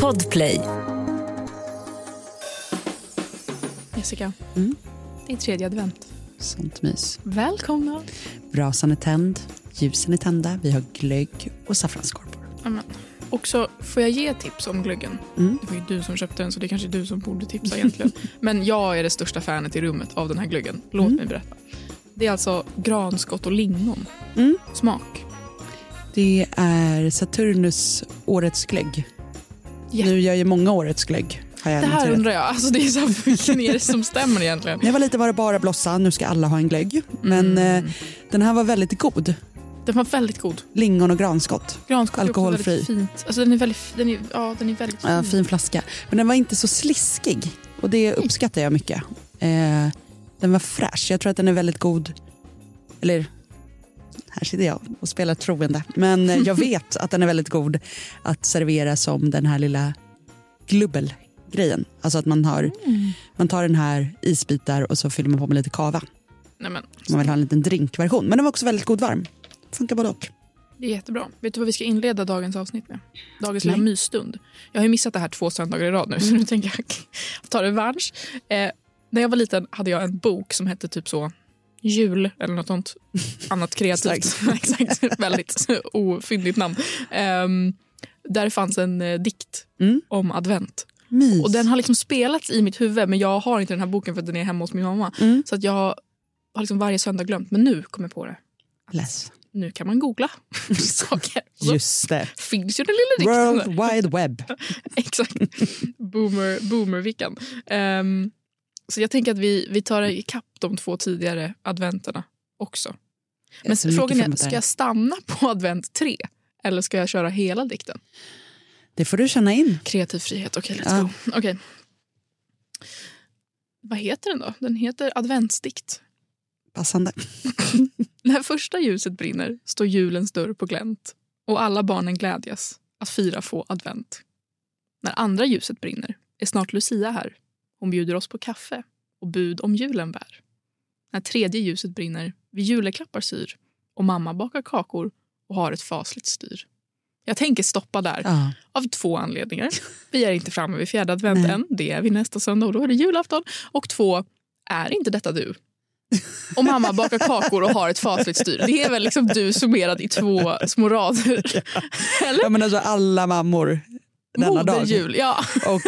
Podplay. Jessica, Mm. det är tredje advent. Sånt mys. Välkomna! Brasan är tänd, ljusen är tända, vi har glögg och saffransskorpor. Amen. Också, får jag ge tips om glöggen? Mm. Det var ju du som köpte den så det är kanske är du som borde tipsa egentligen. Men jag är det största fanet i rummet av den här glöggen. Låt Mm. mig berätta. Det är alltså granskott och lingon. Mm. Smak. Det är Saturnus årets glögg. Ja. Nu gör ju många årets glögg. Det här undrar jag. Alltså det är så här, vilken är det som stämmer egentligen? När jag var lite var det bara blossa, nu ska alla ha en glögg. Men Mm. eh, den här var väldigt god. Den var väldigt god. Lingon och granskott. Granskott är Alkoholfri. väldigt fint. Alltså den är väldigt, den är, ja, den är väldigt fin. Ja, fin flaska. Men den var inte så sliskig och det uppskattar jag mycket. Eh, den var fräsch. Jag tror att den är väldigt god. Eller, här sitter jag och spelar troende. Men eh, jag vet att den är väldigt god att servera som den här lilla glubbelgrejen. Alltså att man, har, Mm. man tar den här isbitar och så fyller man på med lite kava. Nej, men, Man vill ha en liten drinkversion. Men den var också väldigt god varm. Funkar både och. Det är jättebra. Vet du vad vi ska inleda dagens avsnitt med? Dagens lilla mysstund. Jag har ju missat det här två söndagar i rad nu, så nu tänker jag ta revansch. Eh, när jag var liten hade jag en bok som hette typ så Jul eller något sånt annat kreativt. Exakt. Väldigt ofyndigt namn. Ehm, där fanns en eh, dikt Mm. om advent. Mys. Och Den har liksom spelats i mitt huvud men jag har inte den här boken för att den är hemma hos min mamma. Mm. Så att jag har liksom varje söndag glömt. Men nu kom jag på det. Läs. Nu kan man googla saker. Så Just det. finns ju den lilla dikten. World Wide Web. Exakt. Boomer, boomervickan. Um, så jag tänker att vi, vi tar ikapp de två tidigare adventerna också. Men mycket frågan är, ska jag stanna på advent 3? Eller ska jag köra hela dikten? Det får du känna in. Kreativ frihet, okej let's Ja. go. Okej. Vad heter den då? Den heter adventsdikt. Passande. När första ljuset brinner står julens dörr på glänt och alla barnen glädjas att fira få advent. När andra ljuset brinner är snart Lucia här. Hon bjuder oss på kaffe och bud om julen bär. När tredje ljuset brinner vi juleklappar syr och mamma bakar kakor och har ett fasligt styr. Jag tänker stoppa där Ja. av två anledningar. Vi är inte framme vid fjärde advent Nej. än. Det är vi nästa söndag och då är det julafton. Och två, är inte detta du? Och mamma bakar kakor och har ett fasligt styr. Det är väl liksom du summerad i två små rader. Eller? Ja, men alltså alla mammor denna dag. Moderjul, ja. Och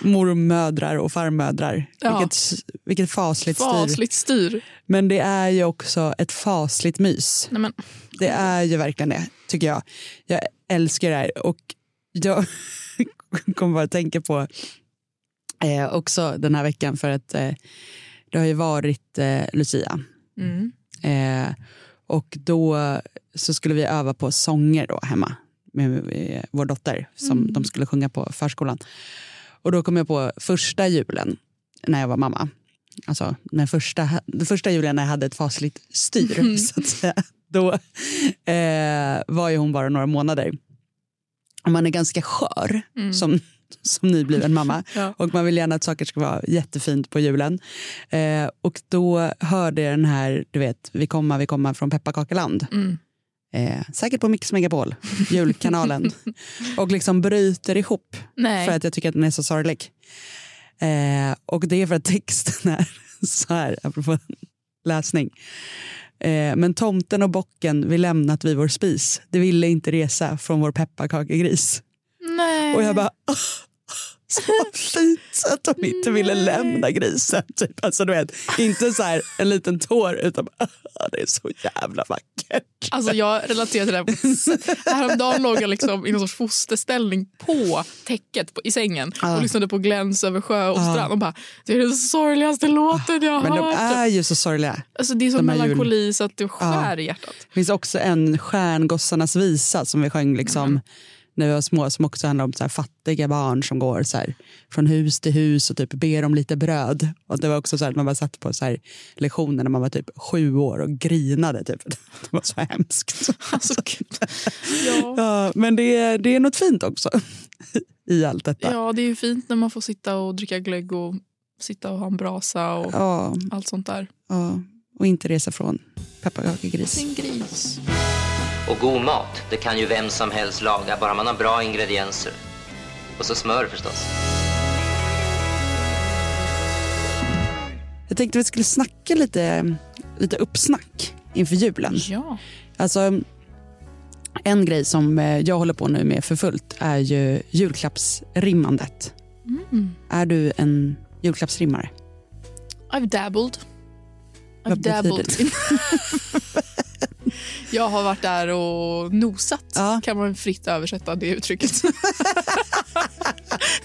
mormödrar och farmödrar. Ja. Vilket, vilket fasligt, styr. Fasligt styr. Men det är ju också ett fasligt mys. Nej, men, Det är ju verkligen det, tycker jag. Jag älskar det här. Och jag kommer bara att tänka på eh, också den här veckan för att eh, det har ju varit eh, Lucia. mm. Eh, och då så skulle vi öva på sånger då hemma med, vår dotter som Mm. de skulle sjunga på förskolan. Och då kom jag på första julen när jag var mamma. Alltså när första, den första julen när jag hade ett fasligt styr Mm. så att säga. Då eh, var ju hon bara några månader. Och man är ganska skör Mm. som, som nybliven mamma. Ja. Och man vill gärna att saker ska vara jättefint på julen. Eh, och då hörde jag den här, du vet, Vi komma, vi komma från pepparkakeland. Mm. Eh, säkert på Mix Megapol, julkanalen. och liksom bryter ihop Nej. för att jag tycker att den är så sorglig. Eh, och det är för att texten är så här, apropå läsning. Eh, men tomten och bocken vi lämnat vid vår spis. Det ville inte resa från vår pepparkakegris. Nej. Och jag bara, "Åh, så fint att de inte ville lämna grisen. Typ. Alltså, du vet, inte så här en liten tår utan bara, "Åh, det är så jävla vackert. Alltså jag relaterar till det här. Häromdagen låg jag liksom i någon sorts fosterställning på täcket på, i sängen och lyssnade på Gläns över sjö och Ja. strand och bara det är den sorgligaste låten jag har Men de hört. är ju så sorgliga. Alltså det är så de här jul- melankoli så att det skär i hjärtat. Det finns också en Stjärngossarnas visa som vi sjöng liksom, när vi var små som också handlar om så fattiga barn som går så här, från hus till hus och typ ber om lite bröd. Och det var också så här, man bara satt på så här, lektioner när man var typ sju år och grinade. Typ. Det var så hemskt. Alltså. Ja. Ja, men det är, det är något fint också i allt detta. ja, det är ju fint när man får sitta och dricka glögg och sitta och ha en brasa och Ja, allt sånt där. ja. Och inte resa från pepparkakeegris. Sin gris. Och god mat, det kan ju vem som helst laga, bara man har bra ingredienser. Och så smör förstås. Jag tänkte vi skulle snacka lite, lite uppsnack inför julen. Ja. Alltså, en grej som eh, jag håller på nu med för fullt är ju julklappsrimmandet. Mm. Är du en julklappsrimmare? I've dabbled. I've Vad betyder dabbled. jag har varit där och nosat. Ja. Kan man fritt översätta det uttrycket.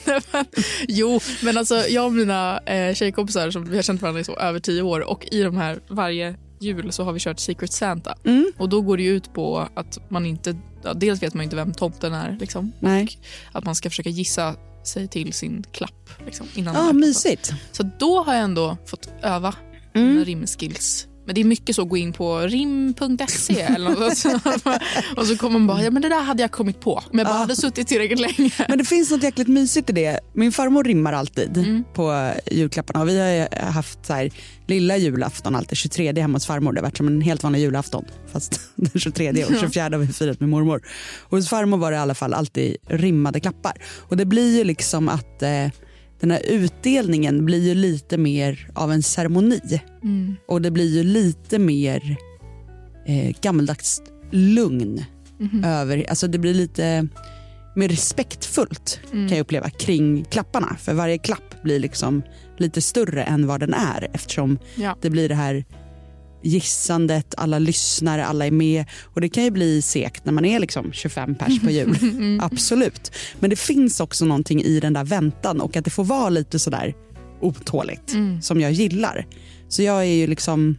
Nej, men, jo, men alltså jag och mina eh, tjejkompisar som vi har känt varandra i så över tio år och i de här varje jul så har vi kört Secret Santa. Mm. Och då går det ut på att man inte, ja, dels vet man inte vem tomten är liksom. Nej. Att man ska försöka gissa sig till sin klapp liksom, innan öppnar. mysigt. Så då har jag ändå fått öva Mm. mina rimskills. Men det är mycket så att gå in på rim.se eller något och så kommer man bara, ja men det där hade jag kommit på om jag bara Ja. hade suttit tillräckligt länge. Men det finns något jäkligt mysigt i det. Min farmor rimmar alltid Mm. på julklapparna. Och vi har haft så här, lilla julafton alltid, 23 hemma hos farmor. Det har varit som en helt vanlig julafton. Fast den 23 och 24 har vi firat med mormor. Och hos farmor var det i alla fall alltid rimmade klappar. Och det blir ju liksom att eh, den här utdelningen blir ju lite mer av en ceremoni. Mm. Och det blir ju lite mer eh, gammaldags lugn Mhm. över, alltså det blir lite mer respektfullt Mm. kan jag uppleva kring klapparna. För varje klapp blir liksom lite större än vad den är eftersom Ja. det blir det här gissandet, alla lyssnar, alla är med. Och det kan ju bli sekt när man är liksom 25 pers på jul. Mm. Absolut. Men det finns också någonting i den där väntan och att det får vara lite sådär otåligt Mm. som jag gillar. Så jag är ju liksom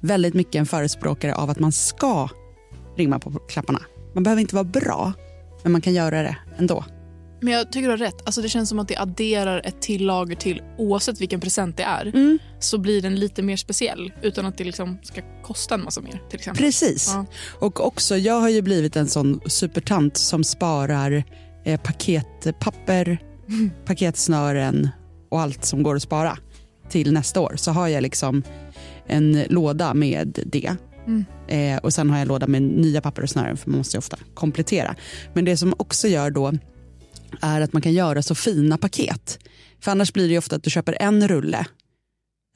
väldigt mycket en förespråkare av att man ska rimma på klapparna. Man behöver inte vara bra, men man kan göra det ändå. Men jag tycker du har rätt. Alltså det känns som att det adderar ett till lager till oavsett vilken present det är. Mm. Så blir den lite mer speciell utan att det liksom ska kosta en massa mer. till exempel. Precis. Ja. Och också, jag har ju blivit en sån supertant som sparar eh, paketpapper, paketsnören och allt som går att spara till nästa år. Så har jag liksom en låda med det. Mm. Eh, och sen har jag en låda med nya papper och snören för man måste ju ofta komplettera. Men det som också gör då är att man kan göra så fina paket. För annars blir det ofta att du köper en rulle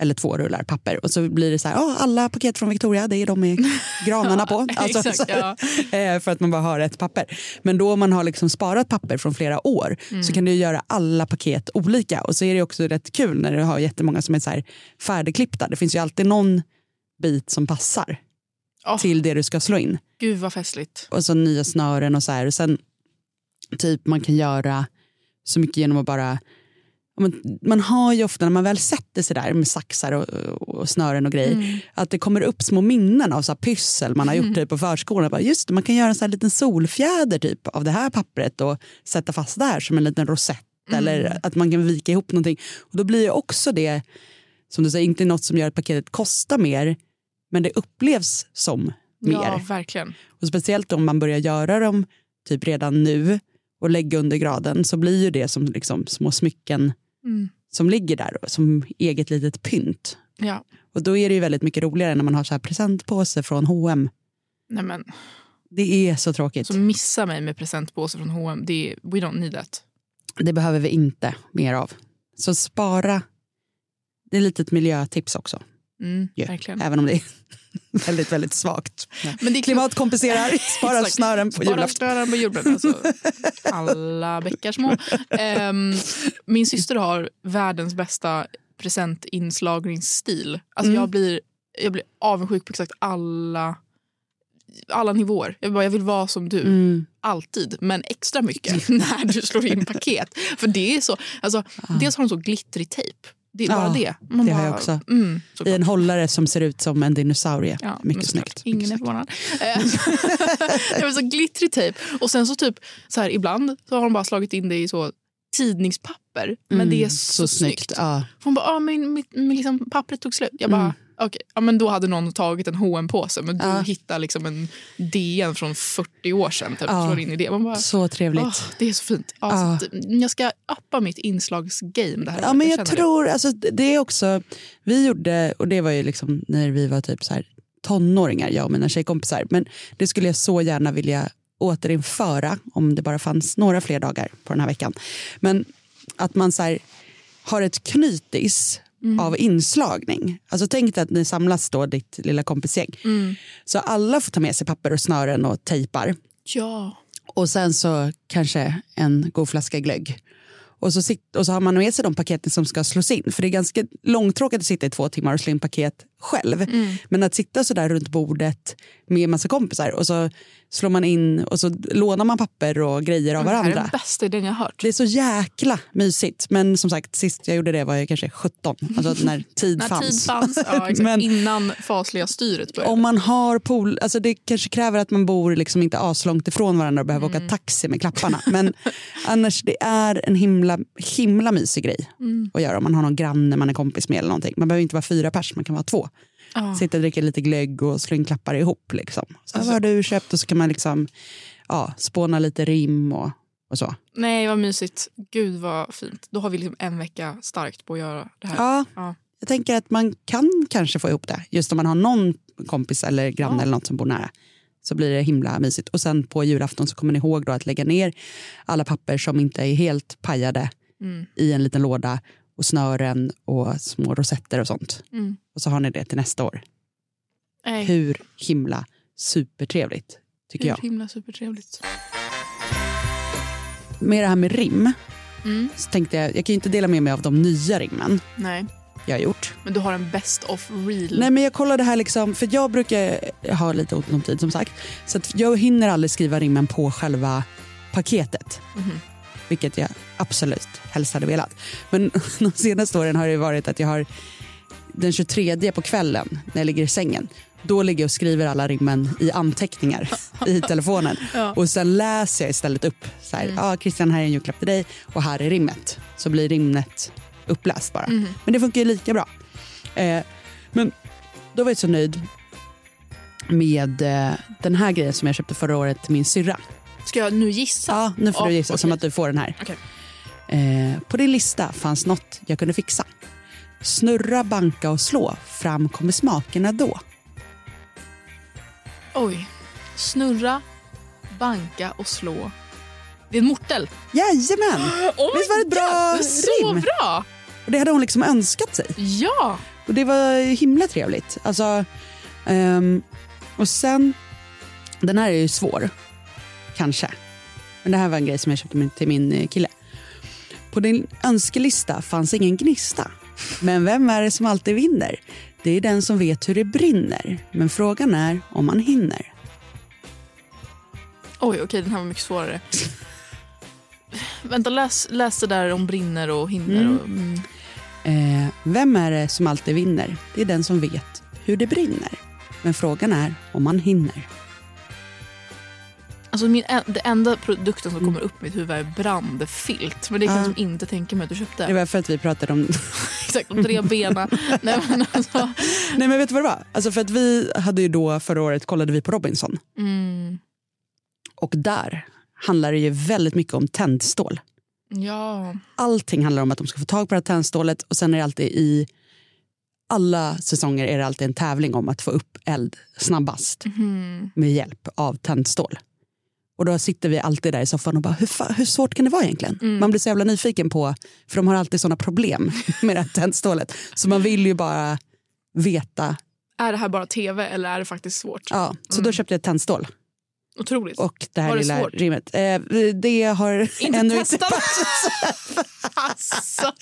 eller två rullar papper och så blir det så här, "Ja, alla paket från Victoria, det är de med granarna på. Alltså, Exakt, ja. eh, för att man bara har ett papper. Men då om man har liksom sparat papper från flera år Mm. så kan du göra alla paket olika. Och så är det också rätt kul när du har jättemånga som är så här färdigklippta. Det finns ju alltid någon bit som passar Åh. till det du ska slå in. Gud vad festligt. Och så nya snören och så här. Och sen typ man kan göra så mycket genom att bara man har ju ofta när man väl sätter sig där med saxar och, och snören och grejer Mm. att det kommer upp små minnen av så pyssel man har gjort typ på förskolan. Bara, just det, man kan göra en så här liten solfjäder typ av det här pappret och sätta fast där som en liten rosett eller att man kan vika ihop någonting. Och då blir ju också det, som du säger, inte något som gör att paketet kostar mer men det upplevs som mer. Ja, verkligen. Och speciellt om man börjar göra dem typ redan nu och lägga under graden så blir ju det som liksom små smycken Mm. som ligger där som eget litet pynt. Ja. Och då är det ju väldigt mycket roligare när man har så här presentpåse från H&M. Nej, men, Det är så tråkigt. så missa mig med presentpåse från H&M. Det är, we don't need that. Det behöver vi inte mer av. Så spara. Det är ett miljötips också. Mm, verkligen. Även om det är väldigt, väldigt svagt. Men det är spara snören på Spara julafton. snören på julafton. Alltså, alla bäckar små. Ehm, min syster har världens bästa presentinslagringsstil. Alltså Mm. jag, blir, jag blir avundsjuk på exakt alla, alla nivåer. Jag, bara, jag vill vara som du. Mm. Alltid, men extra mycket när du slår in paket. För det är så, alltså, Dels har de så glittrig tejp. Det är bara Ja, det. Man det har bara, jag också. Mm, I en hållare som ser ut som en dinosaurie. Ja, Mycket snyggt. Ingen Mycket är snyggt. förvånad. Eh, det var så glittrig tejp. Och sen så typ så här ibland så har de bara slagit in det i så tidningspapper. Men det är så, snyggt. Ja. Hon bara, ah, men mitt, min liksom, pappret tog slut. Jag bara, Mm. Okej, ja, men då hade någon tagit en hm påse men du Ja. hittar liksom en DN från 40 år sedan. Typ, Ja. slår in i det. Man bara, Så trevligt. åh, det är så fint. Ja, så mm, jag ska appa mitt inslagsgame det här Ja, men jag det. tror, alltså, det är också, vi gjorde, och det var ju liksom när vi var typ så här tonåringar, jag och mina tjejkompisar. Men det skulle jag så gärna vilja återinföra om det bara fanns några fler dagar på den här veckan. Men att man så här, har ett knytis av inslagning. Alltså tänk dig att ni samlas då, ditt lilla kompisgäng. Så alla får ta med sig papper och snören och tejpar. Ja. Och sen så kanske en god flaska glögg. Och så, sit, och så har man med sig de paketen som ska slås in. För det är ganska långtråkigt att sitta i två timmar och slå in paket själv. Men att sitta så där runt bordet med en massa kompisar och så slår man in och så lånar man papper och grejer av Det här är varandra. den bästa idén jag har hört. Det är så jäkla mysigt. Men som sagt, sist jag gjorde det var jag kanske 17. Alltså när tid När fanns. tid fanns. Ja. Men- Innan fasliga styret började. Om man har pool, alltså det kanske kräver att man bor liksom inte aslångt ifrån varandra och behöver åka taxi med klapparna. Men annars det är en himla, himla mysig grej att göra om man har någon granne man är kompis med eller någonting. Man behöver inte vara fyra pers, man kan vara två. Ja. Sitta och dricka lite glögg och slå in klappar ihop. Liksom. Så, vad har du köpt? Och så kan man liksom ja, spåna lite rim och, och så. Nej, vad mysigt. Gud vad fint. Då har vi liksom en vecka starkt på att göra det här. Ja, Ja. jag tänker att man kan kanske få ihop det. Just om man har någon kompis eller granne Ja. eller något som bor nära. Så blir det himla mysigt. Och sen på julafton så kommer ni ihåg då att lägga ner alla papper som inte är helt pajade Mm. i en liten låda och snören och små rosetter och sånt. Mm. Och så har ni det till nästa år. Nej, Hur himla supertrevligt tycker hur jag. himla supertrevligt. Med det här med rim Mm. så tänkte jag, jag kan ju inte dela med mig av de nya rimmen Nej, jag har gjort. men du har en best of real. Nej men jag kollade här liksom, för jag brukar ha lite ont om tid som sagt. Så jag hinner aldrig skriva rimmen på själva paketet. Mhm. Vilket jag absolut helst hade velat. Men de senaste åren har det varit att jag har den 23 på kvällen när jag ligger i sängen. Då ligger jag och skriver alla rimmen i anteckningar i telefonen. Ja. Och sen läser jag istället upp. Så här, ah, Christian här är en julklapp till dig och här är rimmet. Så blir rimmet uppläst bara. Men det funkar ju lika bra. Eh, men då var jag så nöjd med eh, den här grejen som jag köpte förra året till min syrra. Ska jag nu gissa? Ja, nu får du gissa okej. som att du får den här. Okej. Eh, på din lista fanns något jag kunde fixa. Snurra, banka och slå. Fram kommer smakerna då. Oj. Snurra, banka och slå. Det är en mortel. Jajamän! Oh Visst var det ett bra är så rim? bra! Och det hade hon liksom önskat sig. Ja! Och det var himla trevligt. Alltså, ehm, och sen, den här är ju svår. Kanske. Men det här var en grej som jag köpte till min eh, kille. På din önskelista fanns ingen gnista. Men vem är det som alltid vinner? Det är den som vet hur det brinner. Men frågan är om man hinner. Oj, okej, den här var mycket svårare. Vänta, läs, läs det där om brinner och hinner. Mm. Och, mm. Eh, vem är det som alltid vinner? Det är den som vet hur det brinner. Men frågan är om man hinner. Alltså min, det enda produkten som kommer upp i mitt huvud är brandfilt. Men det kan Ja. jag liksom inte tänka mig att du köpte. Det var för att vi pratade om Exakt, de tre benen. Nej, men alltså, Nej men vet du vad det var? Alltså för att vi hade ju då förra året kollade vi på Robinson. mm, Och där handlar det ju väldigt mycket om tändstål. ja. Allting handlar om att de ska få tag på det här tändstålet och sen är det alltid i alla säsonger är det alltid en tävling om att få upp eld snabbast Mhm. med hjälp av tändstål. Och då sitter vi alltid där i soffan och bara, hur, hur svårt kan det vara egentligen? Mm. Man blir så jävla nyfiken på, för de har alltid sådana problem med det här tändstålet. Så man vill ju bara veta. Är det här bara tv eller är det faktiskt svårt? Ja, så då Mm. köpte jag ett tändstål. Otroligt. Och det här Var det lilla svårt? rimmet. Eh, det har Inte ännu testat. inte alltså.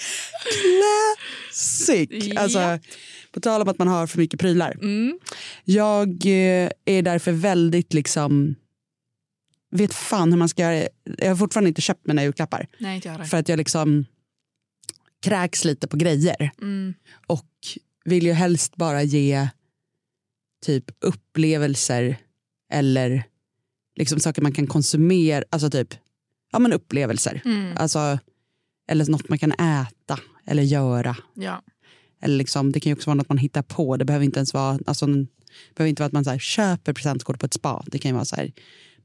Classic! Ja. Alltså, på tal om att man har för mycket prylar. Mm. Jag eh, är därför väldigt liksom... Vet fan hur man ska göra. Jag har fortfarande inte köpt mina julklappar. Nej, inte jag. För att jag liksom kräks lite på grejer. Mm. Och vill ju helst bara ge typ upplevelser eller liksom saker man kan konsumera. Alltså typ ja, men upplevelser. Mm. Alltså, eller något man kan äta eller göra. Ja. Eller liksom, det kan ju också vara något man hittar på. Det behöver inte ens vara, alltså, det behöver inte vara att man så här, köper presentkort på ett spa. Det kan ju vara så här,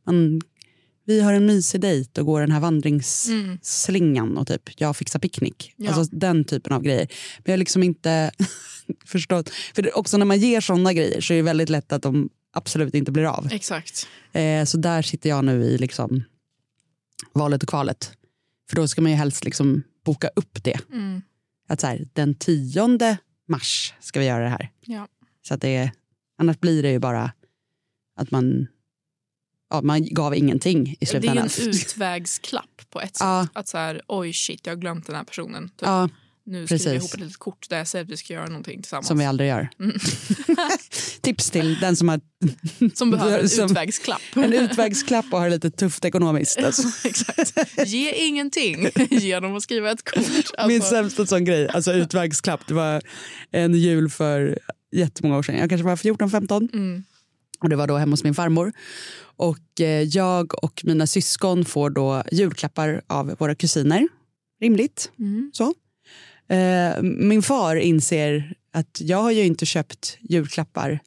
man vi har en mysig dejt och går den här vandringsslingan och typ jag fixar picknick. Mm. Ja. Alltså den typen av grejer. Men jag har liksom inte förstått. För också när man ger såna grejer så är det väldigt lätt att de absolut inte blir av. Exakt. Eh, så där sitter jag nu i liksom valet och kvalet. För då ska man ju helst liksom boka upp det. Mm. Att så här, den 10 mars ska vi göra det här. Ja. Så att det, annars blir det ju bara att man, ja, man gav ingenting i Det är slutändan. en utvägsklapp på ett sätt. Ja. Att så här, oj shit, jag har glömt den här personen. Typ. Ja, nu skriver jag ihop ett litet kort där jag säger att vi ska göra någonting tillsammans. som vi aldrig gör. Mm. Tips till den som har Som behöver en som- utvägsklapp. en utvägsklapp och har det lite tufft ekonomiskt. Alltså. Exakt. Ge ingenting genom att skriva ett kort. Alltså, Min sämsta sån grej, alltså utvägsklapp, det var en jul för jättemånga år sedan. Jag kanske var 14-15 mm, och det var då hemma hos min farmor. Och eh, jag och mina syskon får då julklappar av våra kusiner. Rimligt. mm, Så. Eh, min far inser att jag har ju inte köpt julklappar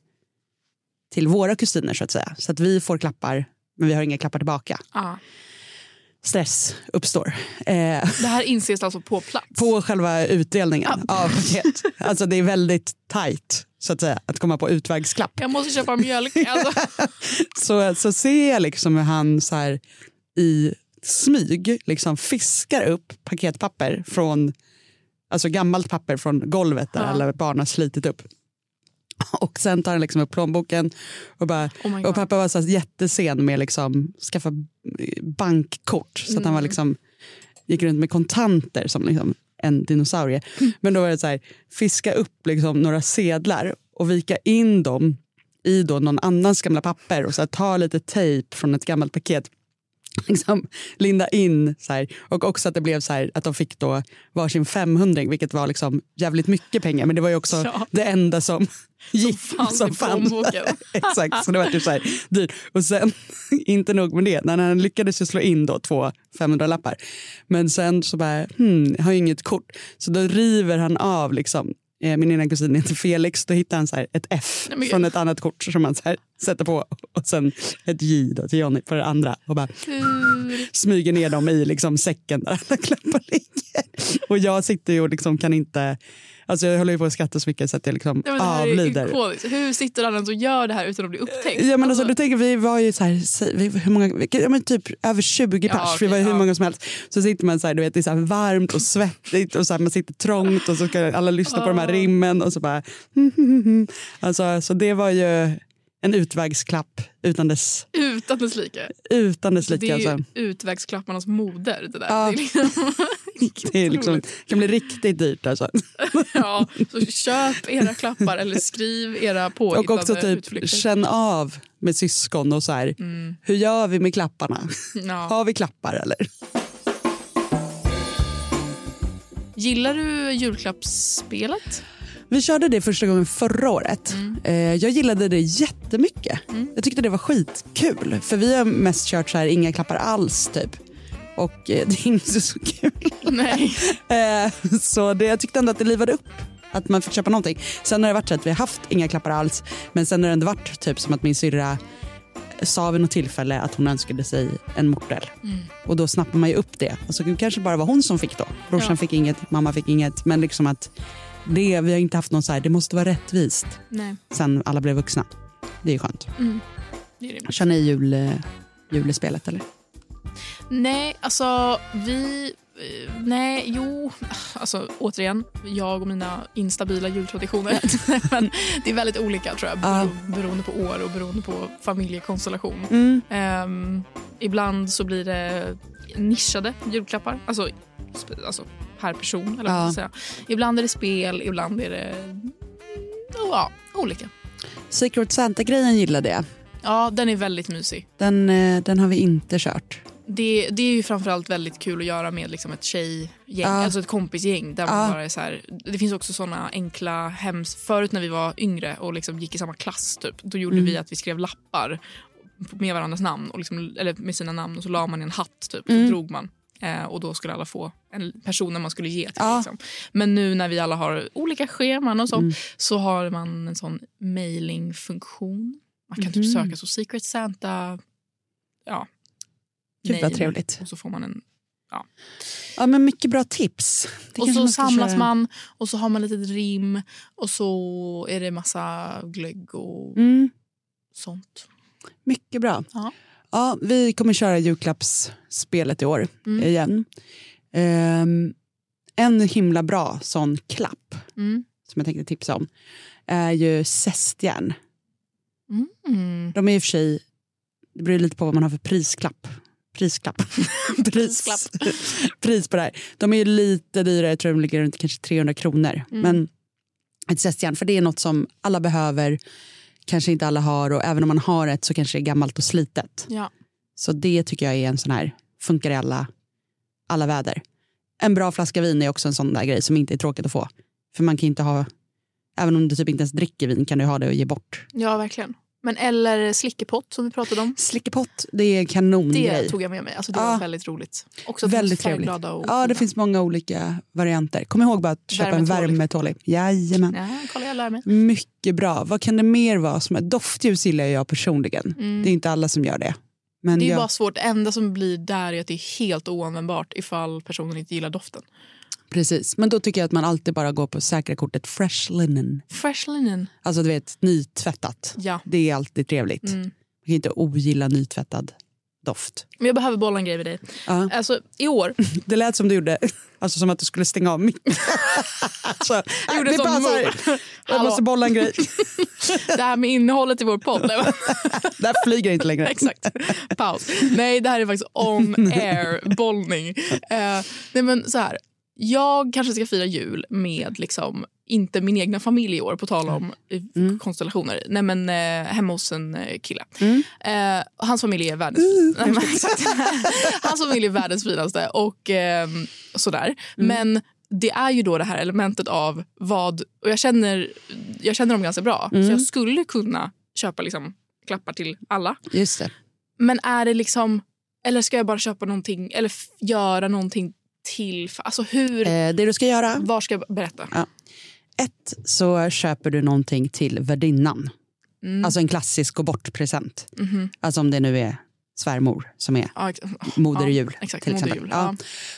till våra kusiner så att säga. Så att vi får klappar men vi har inga klappar tillbaka. ja. Stress uppstår. Eh, Det här inses alltså på plats. på själva utdelningen av paket. Alltså det är väldigt tajt så att säga att komma på utvägsklapp. Jag måste köpa mjölk. Alltså. Så, så ser jag liksom hur han så här i smyg liksom fiskar upp paketpapper från alltså gammalt papper från golvet där Ja. alla barn har slitit upp. Och sen tar han liksom upp plånboken och, bara, Oh och pappa var så jättesen med liksom skaffa bankkort så att han var Mm. liksom gick runt med kontanter som liksom en dinosaurie. Men då var det så här, fiska upp liksom några sedlar och vika in dem i då någon annans gamla papper och så här, ta lite tejp från ett gammalt paket. Liksom, linda in så här. och också att det blev så här att de fick då varsin 500 vilket var liksom jävligt mycket pengar men det var ju också Ja. det enda som gick fanns i plånboken. Exakt, så det var typ så här dyrt. Och sen, inte nog med det, när han lyckades ju slå in då två 500-lappar. Men sen så bara, hmm, har ju inget kort. Så då river han av liksom, min ena kusin heter Felix, då hittar han så ett F Nej, från ett annat kort som han så sätter på. Och sen ett J då till Johnny på det andra. Och bara smyger ner dem i liksom säcken där alla klappar ligger. Och jag sitter ju och liksom kan inte, alltså jag håller ju på att skratta så mycket så att jag liksom Ja, det är avlider. Hur sitter ens och gör det här utan att bli upptäckt? Ja, men alltså, du tänker, vi var ju så här, vi- hur många, ja, men typ över 20 Ja, pers, okej, vi var ju hur ja. många som helst. Så sitter man så här, du vet, det är så här varmt och svettigt och så här, man sitter trångt och så ska alla lyssna på de här Ja. rimmen och så bara... alltså, så det var ju en utvägsklapp utan dess, Utan dess like. utan dess Det like. är ju Alltså. utvägsklapparnas moder. Det där. Ja. Det är liksom, Det liksom, kan bli riktigt dyrt. Alltså. ja, så köp era klappar eller skriv era Och påhittade också typ utflykter. känn av med syskon och så här, Mm. hur gör vi med klapparna? Ja. Har vi klappar eller? Gillar du julklappsspelet? Vi körde det första gången förra året. Eh, jag gillade det jättemycket. Jag tyckte det var skitkul. För vi har mest kört så här inga klappar alls typ. Och eh, det är inte så kul. Nej. Eh, så det, jag tyckte ändå att det livade upp. Att man fick köpa någonting. Sen har det varit så att vi har haft inga klappar alls. Men sen har det ändå varit typ som att min syrra sa vid något tillfälle att hon önskade sig en mortel. Och då snappar man ju upp det. Alltså, det kanske bara var hon som fick då. Brorsan Ja. fick inget, mamma fick inget. Men liksom att det, vi har inte haft någon så här, det måste vara rättvist Nej. sen alla blev vuxna. Det är skönt. Det är det. Kör ni jul, eh, julespelet eller? Nej, alltså vi... eh, Nej, jo. Alltså återigen, jag och mina instabila jultraditioner. Men det är väldigt olika tror jag. Ja. Bero, beroende på år och beroende på familjekonstellation. Mm. Ehm, ibland så blir det nischade julklappar. Alltså, alltså per person. Eller Ja. säga. Ibland är det spel, ibland är det... mm, Ja, olika. Secret Santa-grejen gillade jag. Ja, den är väldigt mysig. Den, eh, den har vi inte kört. Det, det är ju framförallt väldigt kul att göra med liksom ett tjejgäng, Ja. alltså ett kompisgäng. Där man bara är så här, det finns också såna enkla hems... Förut när vi var yngre och liksom gick i samma klass, typ, då gjorde Mm. vi att vi skrev lappar med varandras namn, och liksom, eller med sina namn och så la man i en hatt typ, Mm. så drog man. Eh, och då skulle alla få en person man skulle ge till. Ja. Liksom. Men nu när vi alla har olika scheman och så, Mm. så har man en sån mailingfunktion. Man kan Mhm. typ söka så Secret Santa, ja, Gud vad trevligt. Och så får man en... Ja, men mycket bra tips. Det och så samlas köra. man och så har man lite rim och så är det massa glögg och Mm, sånt. mycket bra. Ja. Ja, vi kommer köra julklappsspelet i år Mm. igen. Ehm, en himla bra sån klapp Mm. som jag tänkte tipsa om är ju zestjärn. Mm. De är i och för sig, det beror lite på vad man har för prisklapp. Prisklapp. Pris, Prisklapp. pris på det här. De är ju lite dyrare, jag tror de ligger runt kanske 300 kronor. Mm. Men ett zestjärn, för det är något som alla behöver, kanske inte alla har och även om man har ett så kanske det är gammalt och slitet. Ja. Så det tycker jag är en sån här, funkar i alla, alla väder. En bra flaska vin är också en sån där grej som inte är tråkigt att få. För man kan inte ha, även om du typ inte ens dricker vin kan du ha det och ge bort. ja, verkligen. Men eller slickepott som vi pratade om. Slickepott, det är en kanongrej. Det tog jag med mig. Alltså, det Ja. var väldigt roligt. Också Väldigt trevligt. Och Ja, det fina. finns många olika varianter. Kom ihåg bara att köpa en Värmetålig. värmetålig. Jajamän. Ja, kolla jag lär mig. Mycket bra. Vad kan det mer vara? Som är? Doftljus gillar jag personligen. Mm. Det är inte alla som gör det. Men Det är jag, bara svårt. Det enda som blir där är att det är helt oanvändbart ifall personen inte gillar doften. Precis. Men då tycker jag att man alltid bara går på säkra kortet fresh linen. Fresh linen. Alltså du vet, nytvättat. Ja. Det är alltid trevligt. Mm. Man kan inte ogilla nytvättad doft. Men jag behöver bolla en grej med dig. Ja. Alltså, I år, Det lät som du gjorde, alltså som att du skulle stänga av mitt. alltså, Jag gjorde det så här, jag måste bolla en grej. det här med innehållet i vår podd. Där flyger inte längre. Exakt. Paus. Nej, det här är faktiskt on air bollning. Eh, nej, men så här. Jag kanske ska fira jul med liksom, inte min egna familj i år, på tal om eh, Mm. konstellationer. Nej, men eh, hemma hos en eh, kille. Mm. Eh, hans familj är världens, exakt. hans familj är världens finaste och eh, sådär. Mm. Men det är ju då det här elementet av vad... Och jag känner, jag känner dem ganska bra, Mm. så jag skulle kunna köpa liksom, klappar till alla. Just det. Men är det liksom... Eller ska jag bara köpa någonting eller göra någonting till? Alltså hur... Eh, det du ska göra, Var ska jag berätta? Ja. ett så köper du någonting till värdinnan. Mm. Alltså en klassisk gå bort-present. Mhm. Alltså om det nu är svärmor som är Ja, moder ja, jul. Exakt, till exempel. jul. Ja.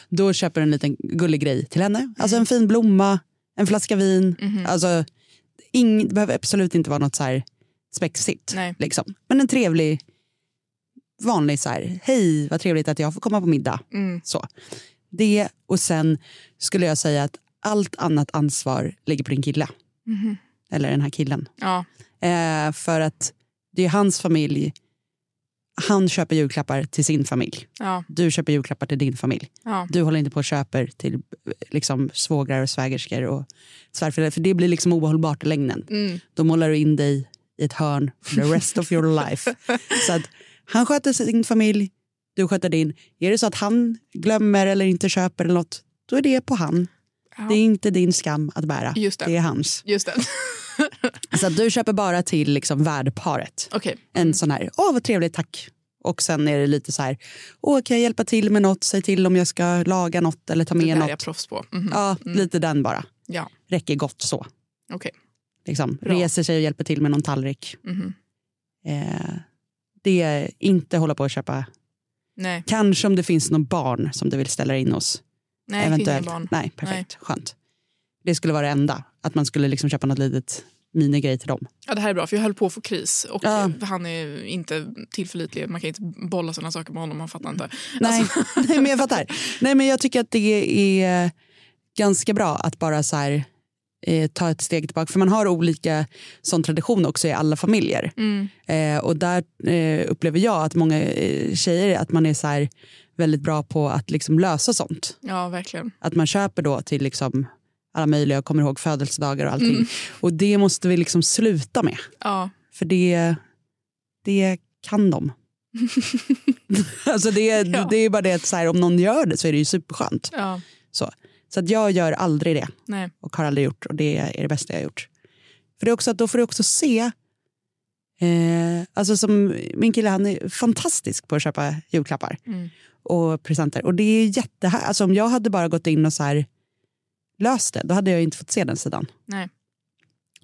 Då köper du en liten gullig grej till henne. Alltså en fin blomma, en flaska vin. Mhm. Alltså, ing, det behöver absolut inte vara något så här spexigt. Nej. Liksom. Men en trevlig, vanlig så här, hej vad trevligt att jag får komma på middag. Mm. Så. Det och sen skulle jag säga att allt annat ansvar ligger på din kille. Mhm. Eller den här killen. Ja. Eh, för att det är hans familj. Han köper julklappar till sin familj. Ja. Du köper julklappar till din familj. Ja. Du håller inte på och köper till eh, liksom, svågrar och svägerskor och svärföräldrar. För det blir liksom ohållbart i längden. Mm. Då målar du in dig i ett hörn for the rest of your life. Så att han sköter sin familj, du sköter din. Är det så att han glömmer eller inte köper eller något, då är det på han. Ja. Det är inte din skam att bära. Just det. det är hans. Just det. Så att du köper bara till liksom värdparet. Okej. En sån här, åh vad trevligt, tack. Och sen är det lite så här, åh kan jag hjälpa till med något? Säg till om jag ska laga något eller ta Det med där är något. jag proffs på. Mhm. Ja, lite den bara. Ja. Räcker gott så. Okej. Liksom. Bra. Reser sig och hjälper till med någon tallrik. Mhm. Eh, det är inte hålla på att köpa. Nej. Kanske om det finns någon barn som du vill ställa in hos. Nej, inga barn. Nej, perfekt. Skönt. Det skulle vara det enda. Att man skulle liksom köpa något litet minigrej till dem. Ja, det här är bra, för jag höll på att få kris. Och Ja. Han är inte tillförlitlig. Man kan inte bolla såna saker med honom. Han fattar inte. Nej, Alltså, nej men jag fattar. Nej, men jag tycker att det är ganska bra att bara så här, eh, ta ett steg tillbaka. För man har olika sån tradition också i alla familjer. mm, Eh, och där eh, upplever jag att många eh, tjejer att man är så här, väldigt bra på att liksom lösa sånt. ja, verkligen. Att man köper då till liksom alla möjliga, jag kommer ihåg födelsedagar och allting. Mm. Och det måste vi liksom sluta med. Ja. För det, det kan de. alltså det, Ja. det är bara det att så här, om någon gör det så är det ju superskönt. ja. Så, så att jag gör aldrig det Nej. och har aldrig gjort och det är det bästa jag har gjort. För det är också att då får du också se, eh, alltså som min kille han är fantastisk på att köpa julklappar Mm. och presenter. Och det är jättehär, alltså om jag hade bara gått in och så här löst det, då hade jag inte fått se den sidan. Nej.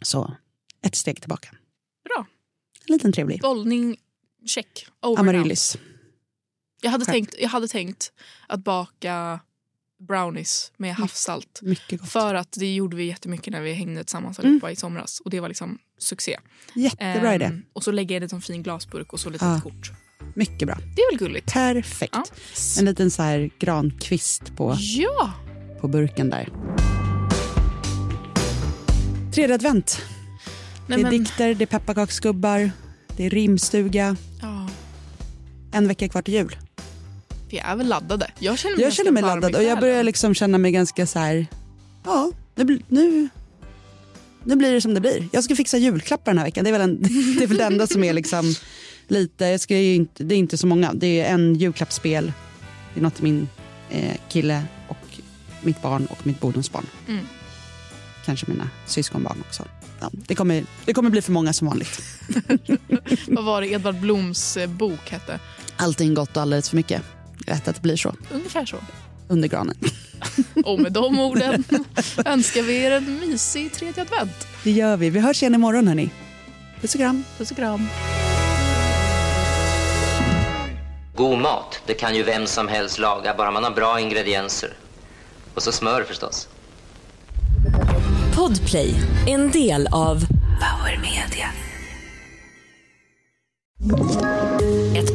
Så ett steg tillbaka. Bra. En liten trevlig. Bollning, check. Over. Amaryllis. Jag hade, Själv. tänkt, jag hade tänkt att baka brownies med havssalt. Mycket gott. För att det gjorde vi jättemycket när vi hängde tillsammans Mm. i somras. Och det var liksom succé. Jättebra idé. Ehm, Och så lägga i en fin glasburk och så lite Ja. kort. Mycket bra. Det är väl gulligt? Perfekt. Ja. En liten så här grankvist på, Ja! på burken där. Tredje advent. Nej, det är men, dikter, det är pepparkaksgubbar, det är rimstuga. ja, En vecka kvar till jul. Vi är väl laddade. Jag känner mig, Jag känner mig laddad och jag börjar liksom känna mig ganska så här. Ja, nu, nu, nu blir det som det blir. Jag ska fixa julklappar den här veckan. Det är väl, en, det, är väl det enda som är liksom lite, jag ska inte, det är inte så många. Det är en julklappsspel, det är något min eh, kille och mitt barn och mitt bonusbarn. Mm. Kanske mina syskonbarn också. Ja, det, kommer, det kommer bli för många som vanligt. Vad var det Edvard Bloms eh, bok hette? Allting gott och alldeles för mycket. Rätt att det blir så. Ungefär så. Under granen. Och med de orden önskar vi er en mysig tredje advent. Det gör vi. Vi hörs igen imorgon hörni. Puss och kram. Puss och kram. God mat, det kan ju vem som helst laga, bara man har bra ingredienser. Och så smör förstås. Podplay, en del av Power Media.